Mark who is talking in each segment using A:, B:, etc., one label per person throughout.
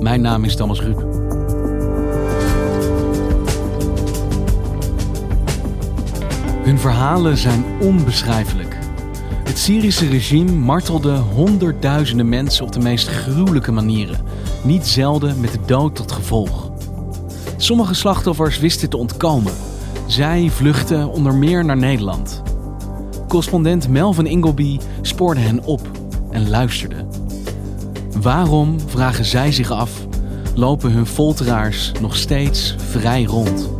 A: Mijn naam is Thomas Ruip. Hun verhalen zijn onbeschrijfelijk. Het Syrische regime martelde honderdduizenden mensen op de meest gruwelijke manieren, niet zelden met de dood tot gevolg. Sommige slachtoffers wisten te ontkomen. Zij vluchtten onder meer naar Nederland. Correspondent Melvin Ingleby spoorde hen op en luisterde. Waarom, vragen zij zich af, lopen hun folteraars nog steeds vrij rond?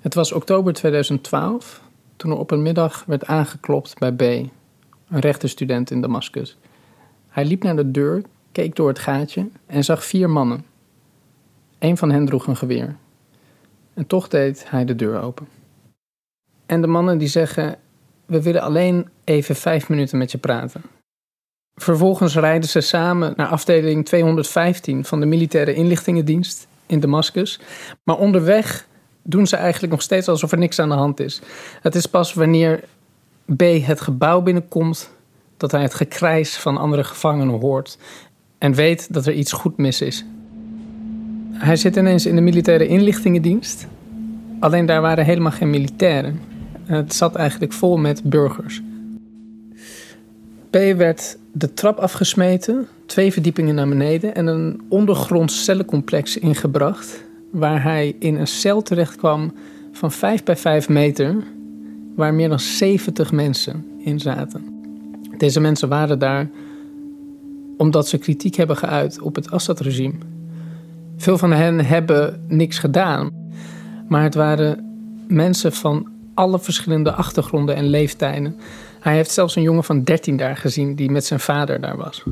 B: Het was oktober 2012 toen er op een middag werd aangeklopt bij B, een rechtenstudent in Damascus. Hij liep naar de deur, keek door het gaatje en zag vier mannen. Een van hen droeg een geweer. En toch deed hij de deur open. En de mannen die zeggen: We willen alleen even vijf minuten met je praten. Vervolgens rijden ze samen naar afdeling 215 van de militaire inlichtingendienst in Damascus. Maar onderweg doen ze eigenlijk nog steeds alsof er niks aan de hand is. Het is pas wanneer B het gebouw binnenkomt dat hij het gekrijs van andere gevangenen hoort en weet dat er iets goed mis is. Hij zit ineens in de militaire inlichtingendienst. Alleen daar waren helemaal geen militairen. Het zat eigenlijk vol met burgers. P werd de trap afgesmeten, twee verdiepingen naar beneden en een ondergronds cellencomplex ingebracht, waar hij in een cel terechtkwam van 5 bij 5 meter, waar meer dan 70 mensen in zaten. Deze mensen waren daar omdat ze kritiek hebben geuit op het Assad-regime. Veel van hen hebben niks gedaan, maar het waren mensen van alle verschillende achtergronden en leeftijden. Hij heeft zelfs een jongen van 13 daar gezien die met zijn vader daar was.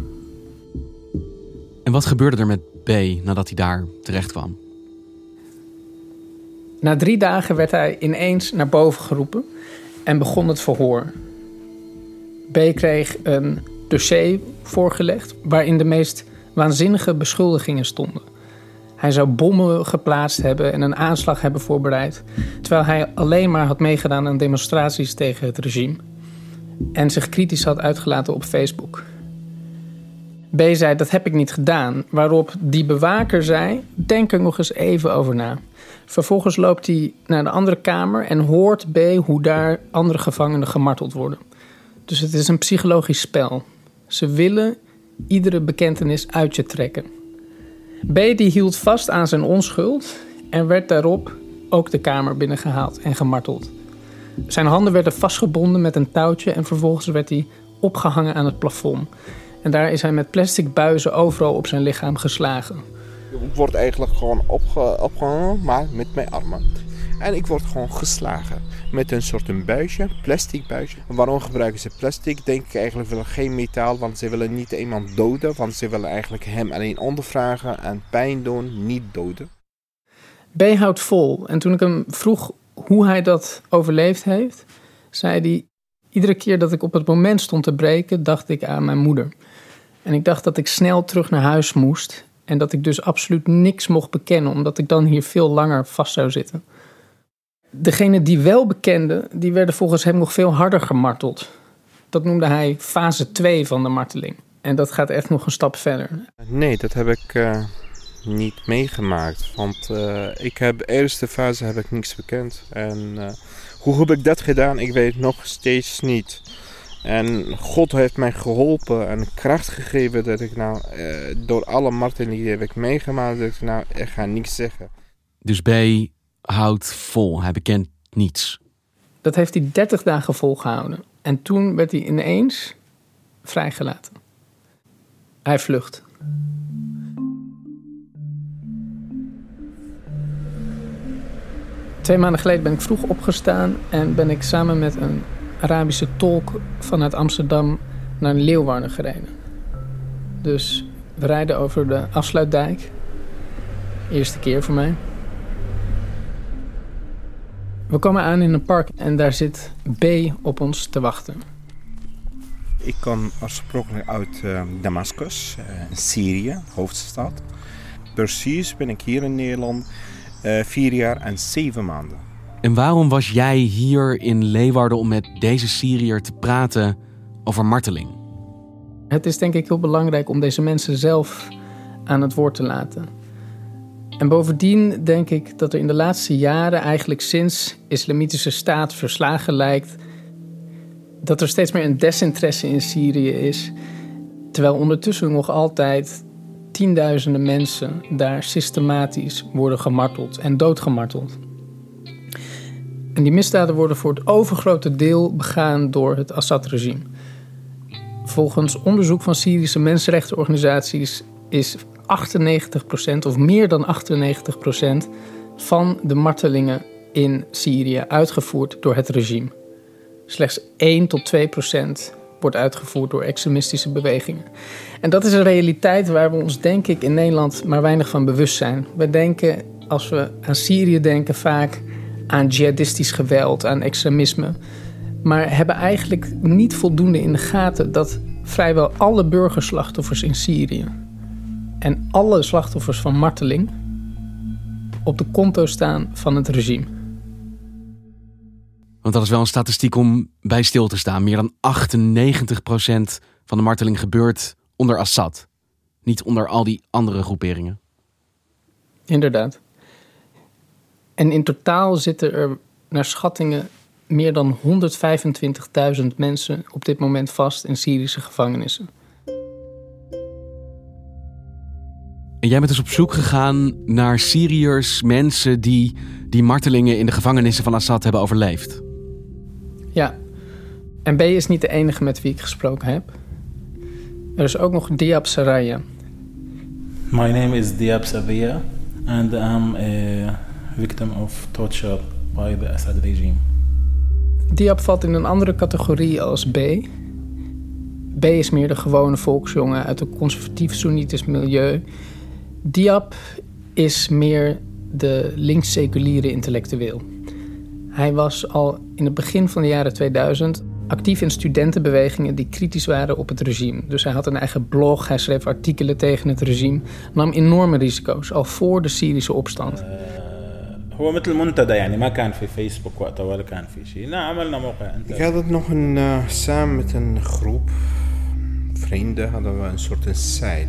A: En wat gebeurde er met B nadat hij daar terecht kwam?
B: Na drie dagen werd hij ineens naar boven geroepen en begon het verhoor. B kreeg een dossier voorgelegd waarin de meest waanzinnige beschuldigingen stonden. Hij zou bommen geplaatst hebben en een aanslag hebben voorbereid, terwijl hij alleen maar had meegedaan aan demonstraties tegen het regime en zich kritisch had uitgelaten op Facebook. B zei: Dat heb ik niet gedaan. Waarop die bewaker zei: Denk er nog eens even over na. Vervolgens loopt hij naar de andere kamer en hoort B hoe daar andere gevangenen gemarteld worden. Dus het is een psychologisch spel. Ze willen iedere bekentenis uit je trekken. B die hield vast aan zijn onschuld en werd daarop ook de kamer binnengehaald en gemarteld. Zijn handen werden vastgebonden met een touwtje en vervolgens werd hij opgehangen aan het plafond. En daar is hij met plastic buizen overal op zijn lichaam geslagen.
C: Ik word eigenlijk gewoon opge opgehangen, maar met mijn armen. En ik word gewoon geslagen met een soort een buisje, plastic buisje. Waarom gebruiken ze plastic? Denk ik eigenlijk willen geen metaal, want ze willen niet iemand doden. Want ze willen eigenlijk hem alleen ondervragen en pijn doen, niet doden.
B: B houdt vol. En toen ik hem vroeg hoe hij dat overleefd heeft, zei hij... Iedere keer dat ik op het moment stond te breken, dacht ik aan mijn moeder. En ik dacht dat ik snel terug naar huis moest. En dat ik dus absoluut niks mocht bekennen, omdat ik dan hier veel langer vast zou zitten. Degenen die wel bekenden, die werden volgens hem nog veel harder gemarteld. Dat noemde hij fase 2 van de marteling. En dat gaat echt nog een stap verder.
C: Nee, dat heb ik uh, niet meegemaakt. Want uh, ik heb de eerste fase heb ik niks bekend. En uh, hoe heb ik dat gedaan? Ik weet nog steeds niet. En God heeft mij geholpen en kracht gegeven dat ik nou, eh, door alle martelingen die heb ik meegemaakt, dat ik nou, ik ga niks zeggen.
A: Dus B houdt vol. Hij bekent niets.
B: Dat heeft hij 30 dagen volgehouden. En toen werd hij ineens vrijgelaten. Hij vlucht. Twee maanden geleden ben ik vroeg opgestaan en ben ik samen met een Arabische tolk vanuit Amsterdam naar Leeuwarden gereden. Dus we rijden over de afsluitdijk. Eerste keer voor mij. We komen aan in een park en daar zit B op ons te wachten.
C: Ik kom oorspronkelijk uit uh, Damascus, uh, Syrië, hoofdstad. Precies ben ik hier in Nederland uh, vier jaar en zeven maanden.
A: En waarom was jij hier in Leeuwarden om met deze Syriër te praten over marteling?
B: Het is denk ik heel belangrijk om deze mensen zelf aan het woord te laten. En bovendien denk ik dat er in de laatste jaren, eigenlijk sinds Islamitische staat verslagen lijkt, dat er steeds meer een desinteresse in Syrië is. Terwijl ondertussen nog altijd tienduizenden mensen daar systematisch worden gemarteld en doodgemarteld. En die misdaden worden voor het overgrote deel begaan door het Assad-regime. Volgens onderzoek van Syrische mensenrechtenorganisaties is 98% of meer dan 98% van de martelingen in Syrië uitgevoerd door het regime. Slechts 1 tot 2 procent wordt uitgevoerd door extremistische bewegingen. En dat is een realiteit waar we ons, denk ik, in Nederland maar weinig van bewust zijn. We denken, als we aan Syrië denken, vaak aan jihadistisch geweld, aan extremisme. Maar hebben eigenlijk niet voldoende in de gaten dat vrijwel alle burgerslachtoffers in Syrië en alle slachtoffers van marteling op de konto staan van het regime.
A: Want dat is wel een statistiek om bij stil te staan. Meer dan 98% van de marteling gebeurt onder Assad. Niet onder al die andere groeperingen.
B: Inderdaad. En in totaal zitten er naar schattingen meer dan 125.000 mensen op dit moment vast in Syrische gevangenissen.
A: En jij bent dus op zoek gegaan naar Syriërs, mensen die die martelingen in de gevangenissen van Assad hebben overleefd.
B: Ja, en B is niet de enige met wie ik gesproken heb. Er is ook nog Diab Saraya.
D: My name is Diab Saraya and I'm a victim of torture by the Assad regime.
B: Diab valt in een andere categorie als B. B is meer de gewone volksjongen uit een conservatief Soenitisch milieu. Diab is meer de links-seculiere intellectueel. Hij was al in het begin van de jaren 2000 actief in studentenbewegingen die kritisch waren op het regime. Dus hij had een eigen blog, hij schreef artikelen tegen het regime, nam enorme risico's al voor de Syrische opstand.
D: هو مثل منتدى يعني ما كان في فيسبوك وقتها ولا كان في شيء لا عملنا موقع
C: Ik had het nog een, uh, samen met een groep vrienden hadden we een soort een site.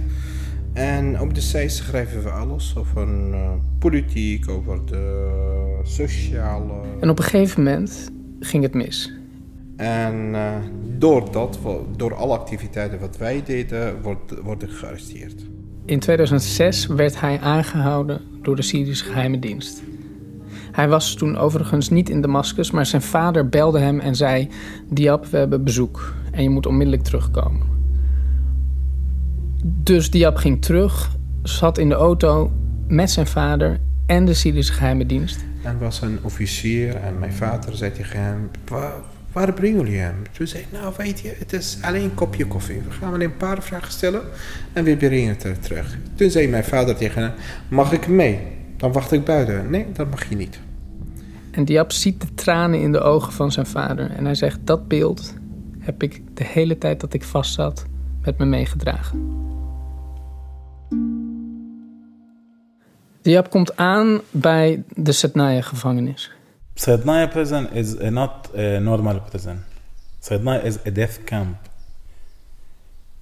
C: En op de site schrijven we alles over uh, politiek, over de sociale...
B: En op een gegeven moment ging het mis.
C: En uh, door dat, door alle activiteiten wat wij deden, wordt, wordt ik gearresteerd.
B: In 2006 werd hij aangehouden door de Syrische geheime dienst. Hij was toen overigens niet in Damascus, maar zijn vader belde hem en zei: Diab, we hebben bezoek en je moet onmiddellijk terugkomen. Dus Diab ging terug, zat in de auto met zijn vader en de Syrische geheime dienst.
C: Er was een officier en mijn vader zei tegen hem: Waar, waar brengen jullie hem? Toen zei hij: Nou, weet je, het is alleen een kopje koffie. We gaan alleen een paar vragen stellen en we brengen het terug. Toen zei mijn vader tegen hem: Mag ik mee? Dan wacht ik buiten. Nee, dat mag je niet.
B: En Diab ziet de tranen in de ogen van zijn vader. En hij zegt: Dat beeld heb ik de hele tijd dat ik vast zat met me meegedragen. Diab komt aan bij de Setnaya-gevangenis.
D: Sednaya prison is not a normal prison. Sednaya is a death camp.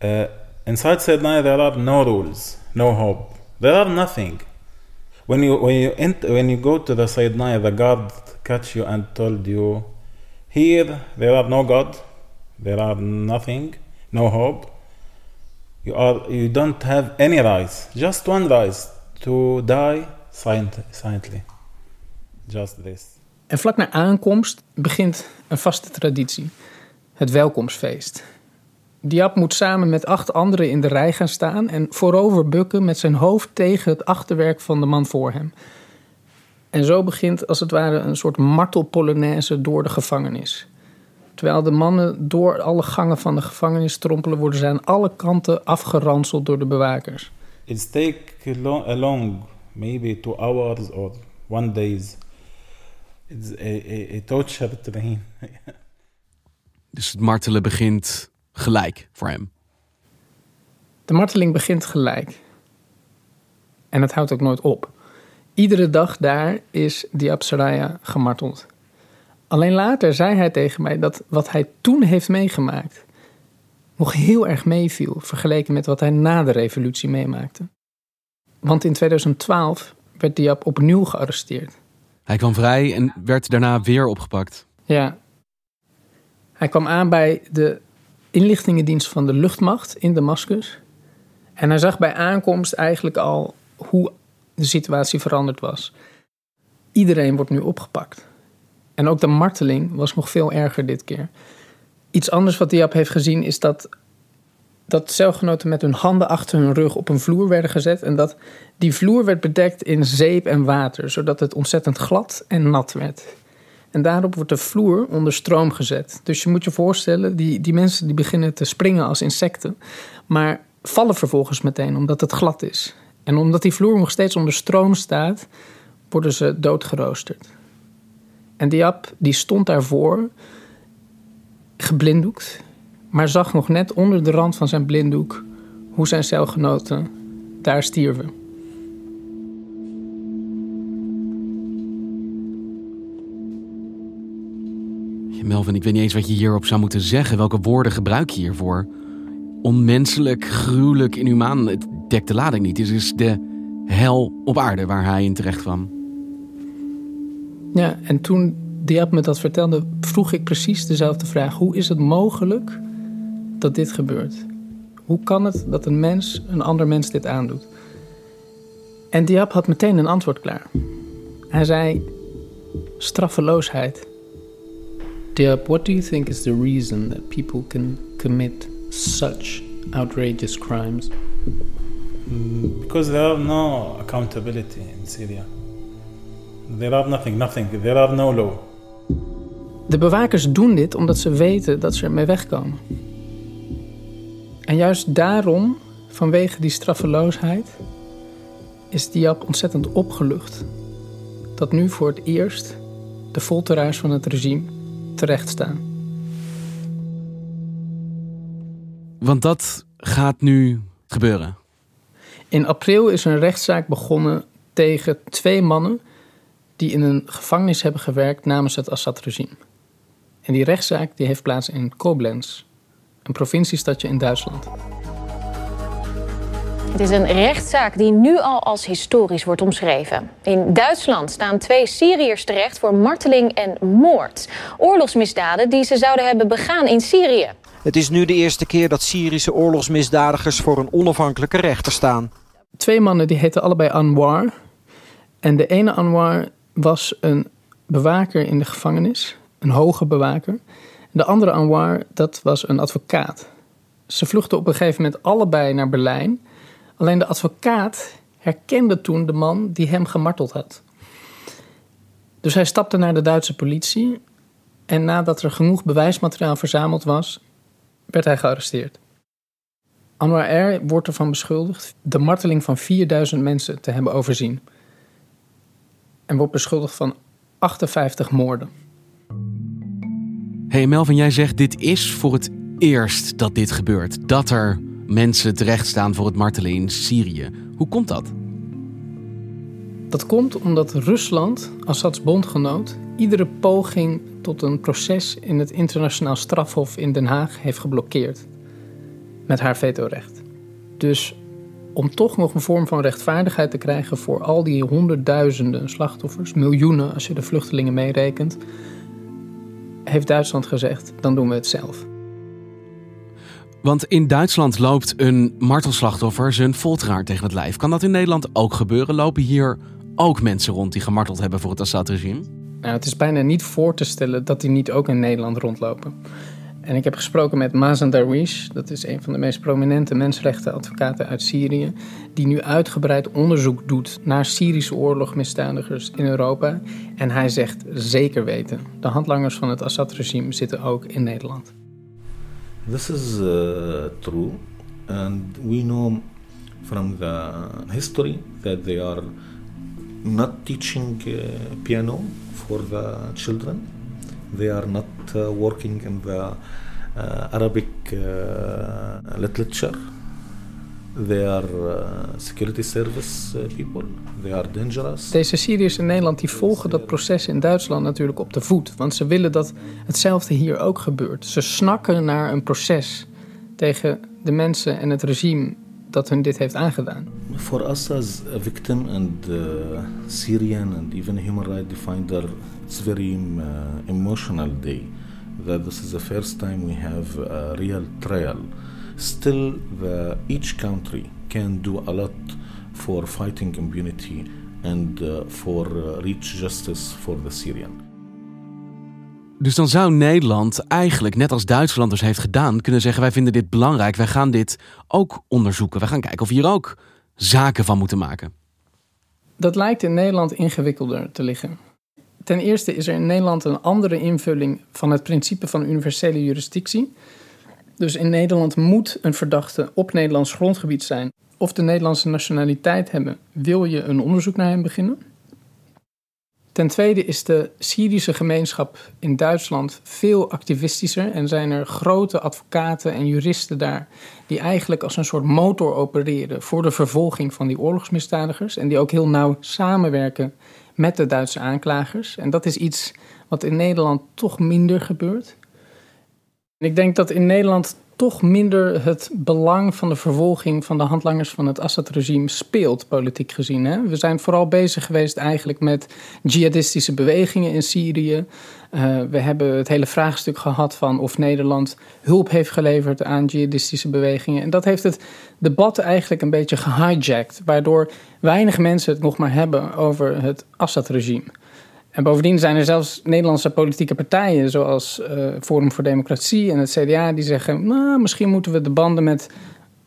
D: Uh, inside Sednaya there are no rules, no hope. There are nothing. When you when you enter, when you go to the Sayyidnaya, the God catch you and told you, here there are no God, There are nothing, no hope. You are don't have any rights, just one right to die silent, silently. Just this.
B: En vlak na aankomst begint een vaste traditie: het welkomstfeest. Diab moet samen met acht anderen in de rij gaan staan en voorover bukken met zijn hoofd tegen het achterwerk van de man voor hem. En zo begint als het ware een soort martelpolonaise door de gevangenis. Terwijl de mannen door alle gangen van de gevangenis strompelen, worden ze aan alle kanten afgeranseld door de bewakers.
D: It take long, a long, maybe two hours or one days. It's a, a, a torture train.
A: Dus het martelen begint gelijk voor hem.
B: De marteling begint gelijk. En het houdt ook nooit op. Iedere dag daar is Diab Saraya gemarteld. Alleen later zei hij tegen mij dat wat hij toen heeft meegemaakt nog heel erg meeviel vergeleken met wat hij na de revolutie meemaakte. Want in 2012 werd Diab opnieuw gearresteerd.
A: Hij kwam vrij en werd daarna weer opgepakt.
B: Ja. Hij kwam aan bij de inlichtingendienst van de luchtmacht in Damascus. En hij zag bij aankomst eigenlijk al hoe de situatie veranderd was. Iedereen wordt nu opgepakt. En ook de marteling was nog veel erger dit keer. Iets anders wat Diab heeft gezien is dat, dat celgenoten met hun handen achter hun rug op een vloer werden gezet. En dat die vloer werd bedekt in zeep en water, zodat het ontzettend glad en nat werd. En daarop wordt de vloer onder stroom gezet. Dus je moet je voorstellen, die, die mensen die beginnen te springen als insecten, maar vallen vervolgens meteen omdat het glad is. En omdat die vloer nog steeds onder stroom staat, worden ze doodgeroosterd. En Diab die stond daarvoor, geblinddoekt, maar zag nog net onder de rand van zijn blinddoek hoe zijn celgenoten daar stierven.
A: Melvin, ik weet niet eens wat je hierop zou moeten zeggen. Welke woorden gebruik je hiervoor? Onmenselijk, gruwelijk, inhumaan. Het dekt de lading niet. Het is de hel op aarde waar hij in terecht kwam.
B: Ja, en toen Diab me dat vertelde, vroeg ik precies dezelfde vraag. Hoe is het mogelijk dat dit gebeurt? Hoe kan het dat een mens een ander mens dit aandoet? En Diab had meteen een antwoord klaar. Hij zei: straffeloosheid. Diab, what do you think is the reason that people can commit such outrageous crimes?
D: Because there are no accountability in Syria. There are nothing, nothing. There are no law.
B: De bewakers doen dit omdat ze weten dat ze ermee wegkomen. En juist daarom, vanwege die straffeloosheid, is Diab ontzettend opgelucht. Dat nu voor het eerst de folteraars van het regime terecht staan.
A: Want dat gaat nu gebeuren.
B: In april is een rechtszaak begonnen tegen twee mannen die in een gevangenis hebben gewerkt namens het Assad-regime. En die rechtszaak die heeft plaats in Koblenz, een provinciestadje in Duitsland.
E: Het is een rechtszaak die nu al als historisch wordt omschreven. In Duitsland staan twee Syriërs terecht voor marteling en moord. Oorlogsmisdaden die ze zouden hebben begaan in Syrië.
F: Het is nu de eerste keer dat Syrische oorlogsmisdadigers voor een onafhankelijke rechter staan.
B: Twee mannen die heten allebei Anwar. En de ene Anwar was een bewaker in de gevangenis, een hoge bewaker. De andere Anwar, dat was een advocaat. Ze vluchtten op een gegeven moment allebei naar Berlijn. Alleen de advocaat herkende toen de man die hem gemarteld had. Dus hij stapte naar de Duitse politie en nadat er genoeg bewijsmateriaal verzameld was, werd hij gearresteerd. Anwar R. wordt ervan beschuldigd de marteling van 4000 mensen te hebben overzien. En wordt beschuldigd van 58 moorden.
A: hey Melvin, jij zegt dit is voor het eerst dat dit gebeurt. Dat er mensen terechtstaan voor het martelen in Syrië. Hoe komt dat?
B: Dat komt omdat Rusland, Assads bondgenoot, iedere poging tot een proces in het internationaal strafhof in Den Haag heeft geblokkeerd. Met haar vetorecht. Dus om toch nog een vorm van rechtvaardigheid te krijgen voor al die honderdduizenden slachtoffers, miljoenen als je de vluchtelingen meerekent, heeft Duitsland gezegd: dan doen we het zelf.
A: Want in Duitsland loopt een martelslachtoffer zijn folteraar tegen het lijf. Kan dat in Nederland ook gebeuren? Lopen hier ook mensen rond die gemarteld hebben voor het Assad-regime?
B: Nou, het is bijna niet voor te stellen dat die niet ook in Nederland rondlopen. En ik heb gesproken met Mazen Darwish, dat is een van de meest prominente mensenrechtenadvocaten uit Syrië, die nu uitgebreid onderzoek doet naar Syrische oorlogmisdadigers in Europa. En hij zegt zeker weten, de handlangers van het Assad-regime zitten ook in Nederland.
G: This is uh, true, and we know from the history that they are not teaching uh, piano for the children. They are not uh, working in the uh, Arabic uh, literature. They are security service people. They are dangerous.
B: Deze Syriërs in Nederland die volgen dat proces in Duitsland natuurlijk op de voet. Want ze willen dat hetzelfde hier ook gebeurt. Ze snakken naar een proces tegen de mensen en het regime dat hun dit heeft aangedaan.
G: For us as a victim and uh, Syrian and even human rights defender, it's very uh, emotional day. That this is the first time we have a real trial. Still, the, each country can do a lot for fighting impunity and uh, for uh, reach justice for the Syrian.
A: Dus dan zou Nederland eigenlijk, net als Duitsland dus heeft gedaan, kunnen zeggen: wij vinden dit belangrijk, wij gaan dit ook onderzoeken. Wij gaan kijken of we hier ook zaken van moeten maken.
B: Dat lijkt in Nederland ingewikkelder te liggen. Ten eerste is er in Nederland een andere invulling van het principe van universele jurisdictie. Dus in Nederland moet een verdachte op Nederlands grondgebied zijn of de Nederlandse nationaliteit hebben, wil je een onderzoek naar hem beginnen. Ten tweede is de Syrische gemeenschap in Duitsland veel activistischer en zijn er grote advocaten en juristen daar die eigenlijk als een soort motor opereren voor de vervolging van die oorlogsmisdadigers en die ook heel nauw samenwerken met de Duitse aanklagers. En dat is iets wat in Nederland toch minder gebeurt. ik denk dat in Nederland toch minder het belang van de vervolging van de handlangers van het Assad-regime speelt, politiek gezien. Hè? We zijn vooral bezig geweest eigenlijk met jihadistische bewegingen in Syrië. Uh, we hebben het hele vraagstuk gehad van of Nederland hulp heeft geleverd aan jihadistische bewegingen. En dat heeft het debat eigenlijk een beetje gehijacked, waardoor weinig mensen het nog maar hebben over het Assad-regime. En bovendien zijn er zelfs Nederlandse politieke partijen, zoals uh, Forum voor Democratie en het CDA, die zeggen: nou, misschien moeten we de banden met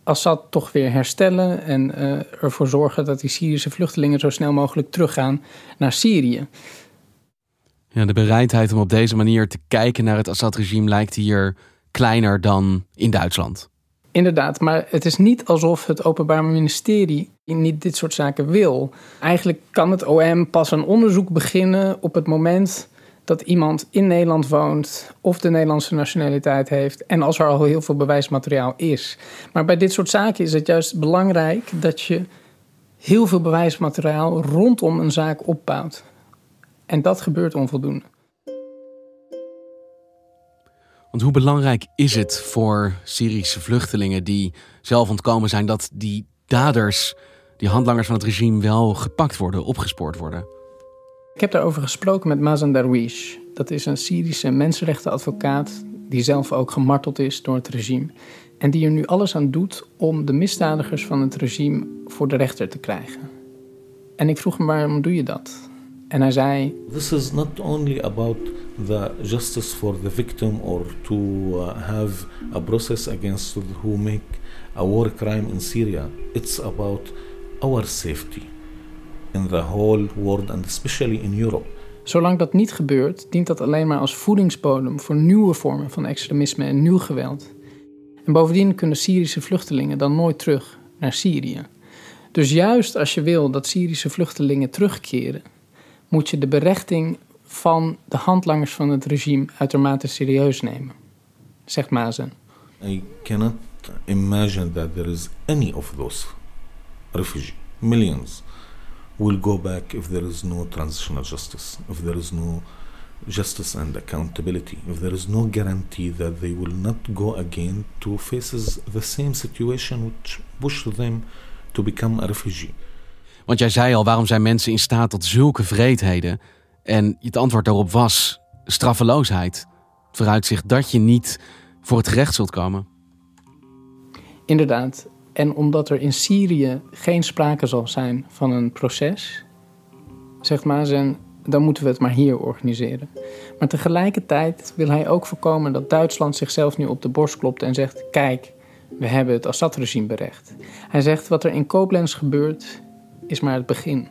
B: Assad toch weer herstellen en uh, ervoor zorgen dat die Syrische vluchtelingen zo snel mogelijk teruggaan naar Syrië.
A: Ja, de bereidheid om op deze manier te kijken naar het Assad-regime lijkt hier kleiner dan in Duitsland.
B: Inderdaad, maar het is niet alsof het Openbaar Ministerie niet dit soort zaken wil. Eigenlijk kan het OM pas een onderzoek beginnen op het moment dat iemand in Nederland woont of de Nederlandse nationaliteit heeft en als er al heel veel bewijsmateriaal is. Maar bij dit soort zaken is het juist belangrijk dat je heel veel bewijsmateriaal rondom een zaak opbouwt. En dat gebeurt onvoldoende.
A: Want hoe belangrijk is het voor Syrische vluchtelingen die zelf ontkomen zijn dat die daders, die handlangers van het regime, wel gepakt worden, opgespoord worden?
B: Ik heb daarover gesproken met Mazen Darwish. Dat is een Syrische mensenrechtenadvocaat die zelf ook gemarteld is door het regime. En die er nu alles aan doet om de misdadigers van het regime voor de rechter te krijgen. En ik vroeg hem waarom doe je dat? En hij zei:
G: This is not only about the justice for the victim or to uh, have a process against who make a war crime in Syria. It's about our safety in the whole world and especially in Europe.
B: Zolang dat niet gebeurt, dient dat alleen maar als voedingsbodem voor nieuwe vormen van extremisme en nieuw geweld. En bovendien kunnen Syrische vluchtelingen dan nooit terug naar Syrië. Dus juist als je wil dat Syrische vluchtelingen terugkeren, moet je de berechting van de handlangers van het regime uitermate serieus nemen, zegt Mazen.
G: I cannot imagine that there is any of those refugees, millions, will go back if there is no transitional justice, if there is no justice and accountability, if there is no guarantee that they will not go again to faces the same situation which pushed them to become a refugee.
A: Want jij zei al, waarom zijn mensen in staat tot zulke vreedheden? En het antwoord daarop was straffeloosheid. Het vooruitzicht dat je niet voor het gerecht zult komen.
B: Inderdaad. En omdat er in Syrië geen sprake zal zijn van een proces, zegt Mazen, dan moeten we het maar hier organiseren. Maar tegelijkertijd wil hij ook voorkomen dat Duitsland zichzelf nu op de borst klopt en zegt: Kijk, we hebben het Assad-regime berecht. Hij zegt: Wat er in Koblenz gebeurt, is maar het begin.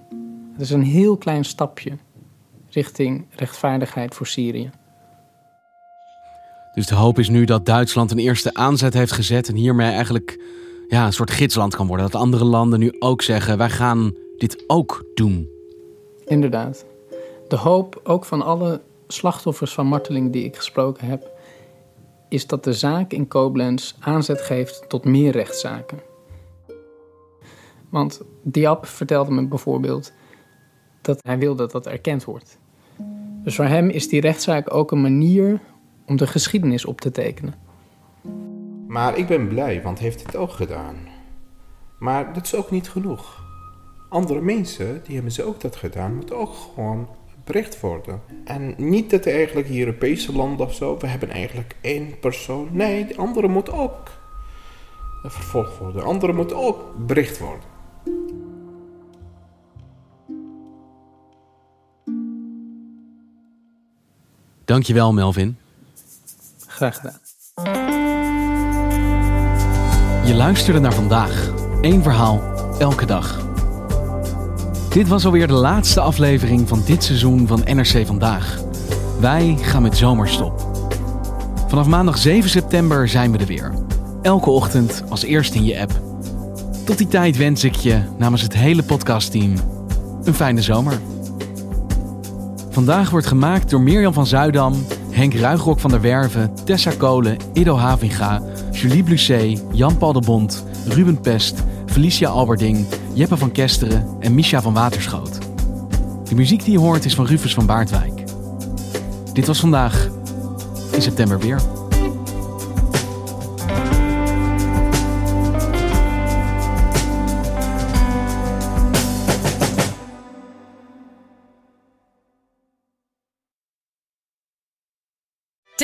B: Het is een heel klein stapje richting rechtvaardigheid voor Syrië.
A: Dus de hoop is nu dat Duitsland een eerste aanzet heeft gezet en hiermee eigenlijk ja, een soort gidsland kan worden. Dat andere landen nu ook zeggen: wij gaan dit ook doen.
B: Inderdaad. De hoop, ook van alle slachtoffers van marteling die ik gesproken heb, is dat de zaak in Koblenz aanzet geeft tot meer rechtszaken. Want Diab vertelde me bijvoorbeeld dat hij wil dat dat erkend wordt. Dus voor hem is die rechtszaak ook een manier om de geschiedenis op te tekenen.
C: Maar ik ben blij, want hij heeft het ook gedaan. Maar dat is ook niet genoeg. Andere mensen, die hebben ze ook dat gedaan, moeten ook gewoon bericht worden. En niet dat eigenlijk hier Europese landen of zo, we hebben eigenlijk één persoon. Nee, de andere moet ook vervolgd worden. De andere moet ook bericht worden.
A: Dankjewel, Melvin.
B: Graag gedaan.
A: Je luisterde naar vandaag. Eén verhaal, elke dag. Dit was alweer de laatste aflevering van dit seizoen van NRC Vandaag. Wij gaan met zomerstop. Vanaf maandag 7 september zijn we er weer. Elke ochtend als eerste in je app. Tot die tijd wens ik je namens het hele podcastteam een fijne zomer. Vandaag wordt gemaakt door Mirjam van Zuidam, Henk Ruigrok van der Werven, Tessa Kolen, Ido Havinga, Julie Blusset, Jan-Paul de Bond, Ruben Pest, Felicia Alberding, Jeppe van Kesteren en Misha van Waterschoot. De muziek die je hoort is van Rufus van Baardwijk. Dit was vandaag, in september weer.